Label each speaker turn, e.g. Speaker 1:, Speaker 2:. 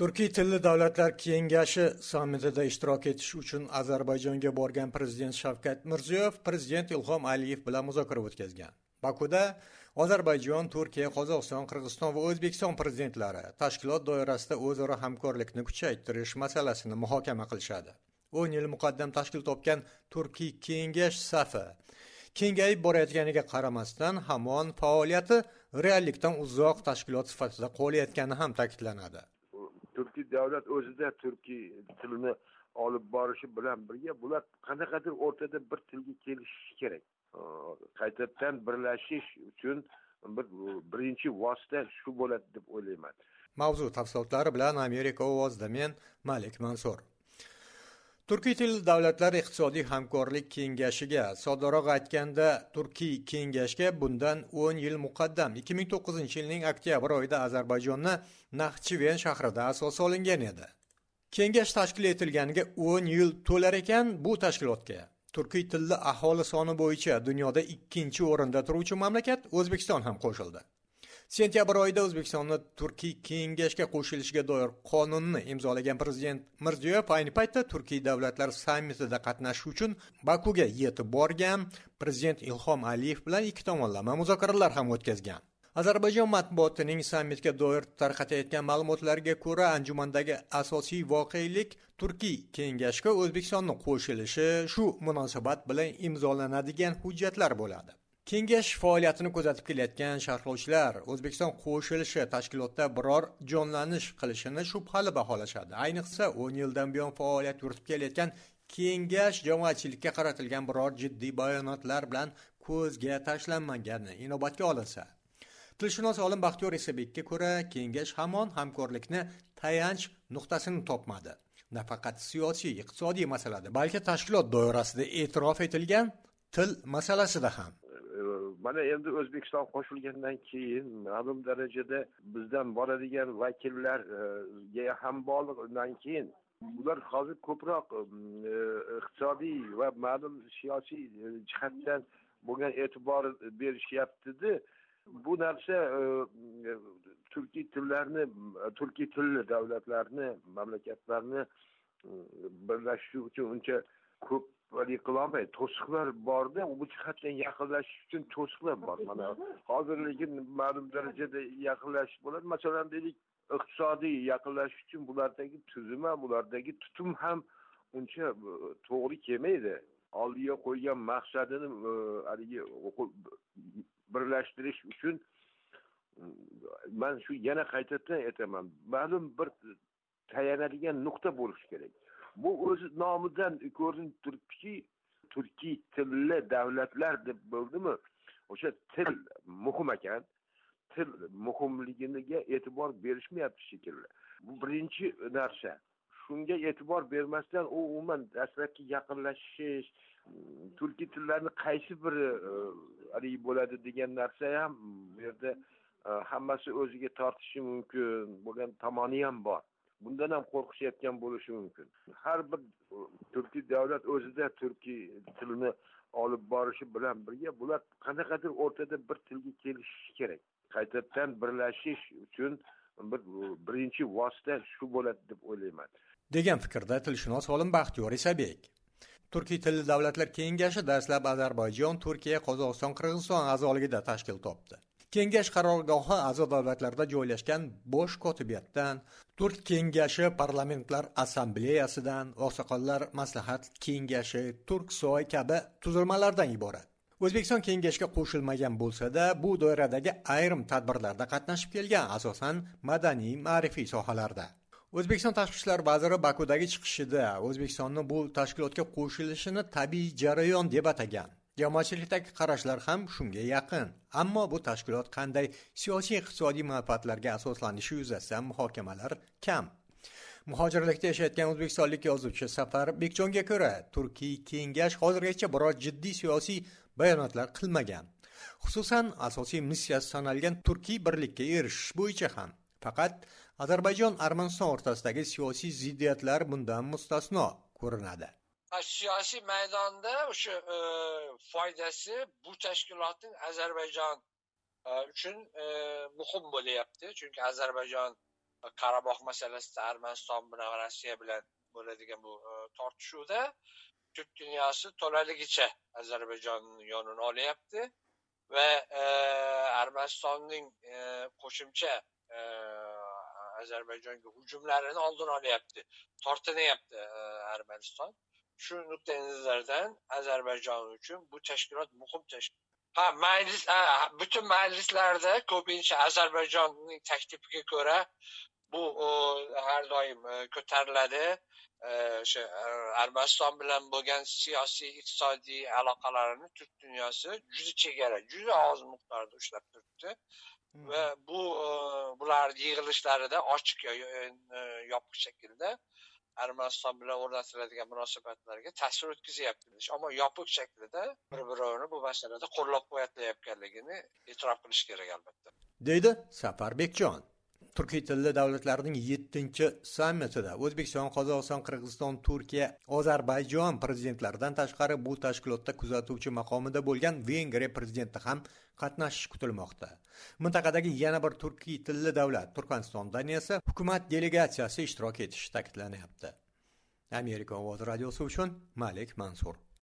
Speaker 1: turkiy tilli davlatlar kengashi sammitida ishtirok etish uchun ozarbayjonga borgan prezident shavkat mirziyoyev prezident ilhom aliyev bilan muzokara o'tkazgan. Bakuda ozarbayjon turkiya qozog'iston qirg'iziston va o'zbekiston prezidentlari tashkilot doirasida o'zaro hamkorlikni kuchaytirish masalasini muhokama qilishadi. O'n yil muqaddam tashkil topgan turkiy kengash safi kengayib borayotganiga qaramasdan hamon faoliyati reallikdan uzoq tashkilot sifatida qolayotgani ham ta'kidlanadi.
Speaker 2: Turkiy davlat o'zida turkiy tilini olib borishi bilan birga bular qanaqadir o'rtada bir tilga kelishishi kerak. Qaytadan birlashish uchun bir birinchi vosita shu bo'ladi deb o'ylayman.
Speaker 1: Mavzu tafsilotlari bilan amerika ovozida men malik mansur. Turkiy tilli davlatlar iqtisodiy hamkorlik kengashiga soddaroq aytganda turkiy kengashga bundan 10 yil muqaddam 2009 yilning oktyabr oyida ozarbayjonni naxchiven shahrida asos solingan edi. Kengash tashkil etilganiga 10 yil to'lar ekan bu tashkilotga. Turkiy tilli aholi soni bo'yicha dunyoda ikkinchi o'rinda turuvchi mamlakat o'zbekiston ham qo'shildi. Sentyabr oyida o'zbekistonni turkiy kengashga qo'shilishiga doir qonunni imzolagan prezident mirziyoyev ayni paytda turkiy davlatlar sammitida qatnashish uchun bakuga yetib borgan. Prezident ilhom aliyev bilan ikki tomonlama muzokaralar ham o'tkazgan. Ozarbayjon matbuotining sammitga doir tarqatayotgan ma'lumotlarga ko'ra anjumandagi asosiy voqelik turkiy kengashga o'zbekistonni qo'shilishi shu munosabat bilan imzolanadigan hujjatlar bo'ladi. Kengash faoliyatini kuzatib kelayotgan sharhlovchilar o'zbekiston qo'shilishi tashkilotda biror jonlanish qilishini shubhali baholashadi. Ayniqsa o'n yildan buyon faoliyat yuritib kelayotgan kengash jamoatchilikka qaratilgan biror jiddiy bayonotlar bilan ko'zga tashlanmagani inobatga olinsa. Tilshunos olim baxtiyor isabekka ko'ra kengash hamon hamkorlikni tayanch nuqtasini topmadi. Nafaqat siyosiy iqtisodiy masalada balki tashkilot doirasida e'tirof etilgan til masalasida ham.
Speaker 2: Mana endi o'zbekiston qo'shilgandan keyin ma'lum darajada bizdan boradigan vakillarga e, ham bog'liqdan keyin bular hozir ko'proq e, iqtisodiy va ma'lum siyosiy e, jihatdan bo'lgan e'tibor berishyaptida bu narsa turkiy tillarni turkiy tilli davlatlarni mamlakatlarni birlashishi uchun uncha ko'p haligi qilolmaydi to'siqlar borda bu jihatdan yaqinlashish uchun to'siqlar bor. Mana hozir lekin ma'lum darajada yaqinlashish bo'ladi. Masalan deylik iqtisodiy yaqinlashish uchun bulardagi tuzum ham bulardagi tutum ham uncha e, to'g'ri kelmaydi. Oldiga qo'ygan maqsadini e, haligi birlashtirish uchun e, man shu yana qaytadan aytaman. Ma'lum bir tayanadigan nuqta bo'lishi kerak. Bu o'zi nomidan ko'rinib turibdiki turkiy tilli davlatlar deb bo'ldimi? O'sha til muhim ekan. Til muhimligiga e'tibor berishmayapti shekilli. Bu birinchi narsa shunga e'tibor bermasdan u umuman dastlabki yaqinlashish turkiy tillarni qaysi biri e, haligi bo'ladi degan narsa ham bu yerda e, hammasi o'ziga tortishi mumkin bo'lgan tomoni ham bor. Bundan ham qo'rqishayotgan bo'lishi mumkin. Har bir e, turkiy davlat o'zida turkiy tilini olib borishi bilan birga bular qanaqadir o'rtada bir tilga kelishishi kerak. Qaytadan birlashish uchun bir e, birinchi vosita shu bo'ladi deb o'ylayman.
Speaker 1: Degan fikrda tilshunos olim baxtiyor isabek turkiy tilli davlatlar kengashi dastlab ozarbayjon turkiya qozog'iston qirg'iziston a'zoligida tashkil topdi. Kengash qarorgohi a'zo davlatlarda joylashgan bosh kotibiyatdan turk kengashi parlamentlar assambleyasidan oqsoqollar maslahat kengashi turksoy kabi tuzilmalardan iborat o'zbekiston kengashga qo'shilmagan bo'lsa-da, bu doiradagi ayrim tadbirlarda qatnashib kelgan, asosan madaniy, ma'rifiy sohalarda. O'zbekiston tashqi ishlar vaziri Bakudagi chiqishida O'zbekistonni bu tashkilotga qo'shilishini tabiiy jarayon deb atagan. Jamoatchilikdagi qarashlar ham shunga yaqin. Ammo bu tashkilot qanday siyosiy iqtisodiy manfaatlarga asoslanishi yuzasidan muhokamalar kam. Muhojirlikda yashayotgan o'zbekistonlik yozuvchi safar bekjonga ko'ra turkiy kengash hozirgacha biror jiddiy siyosiy bayonotlar qilmagan. Xususan asosiy missiyasi sanalgan turkiy birlikka erishish bo'yicha ham. Faqat ozarbayjon armaniston o'rtasidagi siyosiy ziddiyatlar bundan mustasno ko'rinadi.
Speaker 3: Siyosiy maydonda o'sha e, foydasi bu tashkilotning ozarbayjon e, uchun e, muhim bo'lyapti. Chunki ozarbayjon e, qarabog' masalasida armaniston bilan va rossiya bilan bo'ladigan bu e, tortishuvda turk dunyosi to'laligicha ozarbayjon yonini olyapti va e, armanistonning e, qo'shimcha e, ozarbayjonga hujumlarini oldini olyapti tortinyapti armaniston shu nuqtai nazardan ozarbayjon uchun bu tashkilot muhim tashkilot. Ha majlis butun majlislarda ko'pincha ozarbayjonning taklifiga ko'ra bu har doim e, ko'tariladi. O'sha e, armaniston bilan bo'lgan siyosiy iqtisodiy aloqalarini turk dunyosi juda chegara juda oz miqdorda ushlab turibdi. Va bu e, bular yig'ilishlarida ochiq yopiq shaklda armaniston bilan o'rnatiladigan munosabatlarga ta'sir o'tkazyapti ammo yopiq shaklida bir birovini bu masalada qo'llab quvvatlayotganligini e'tirof qilish kerak albatta.
Speaker 1: Deydi safarbekjon turkiy tilli davlatlarning yettinchi sammitida o'zbekiston qozog'iston qirg'iziston turkiya ozarbayjon prezidentlaridan tashqari bu tashkilotda kuzatuvchi maqomida bo'lgan vengriya prezidenti ham qatnashishi kutilmoqda. Mintaqadagi yana bir turkiy tilli davlat turkmanistondan esa hukumat delegatsiyasi ishtirok etishi ta'kidlanyapti. Amerika ovozi radiosi uchun malik mansur.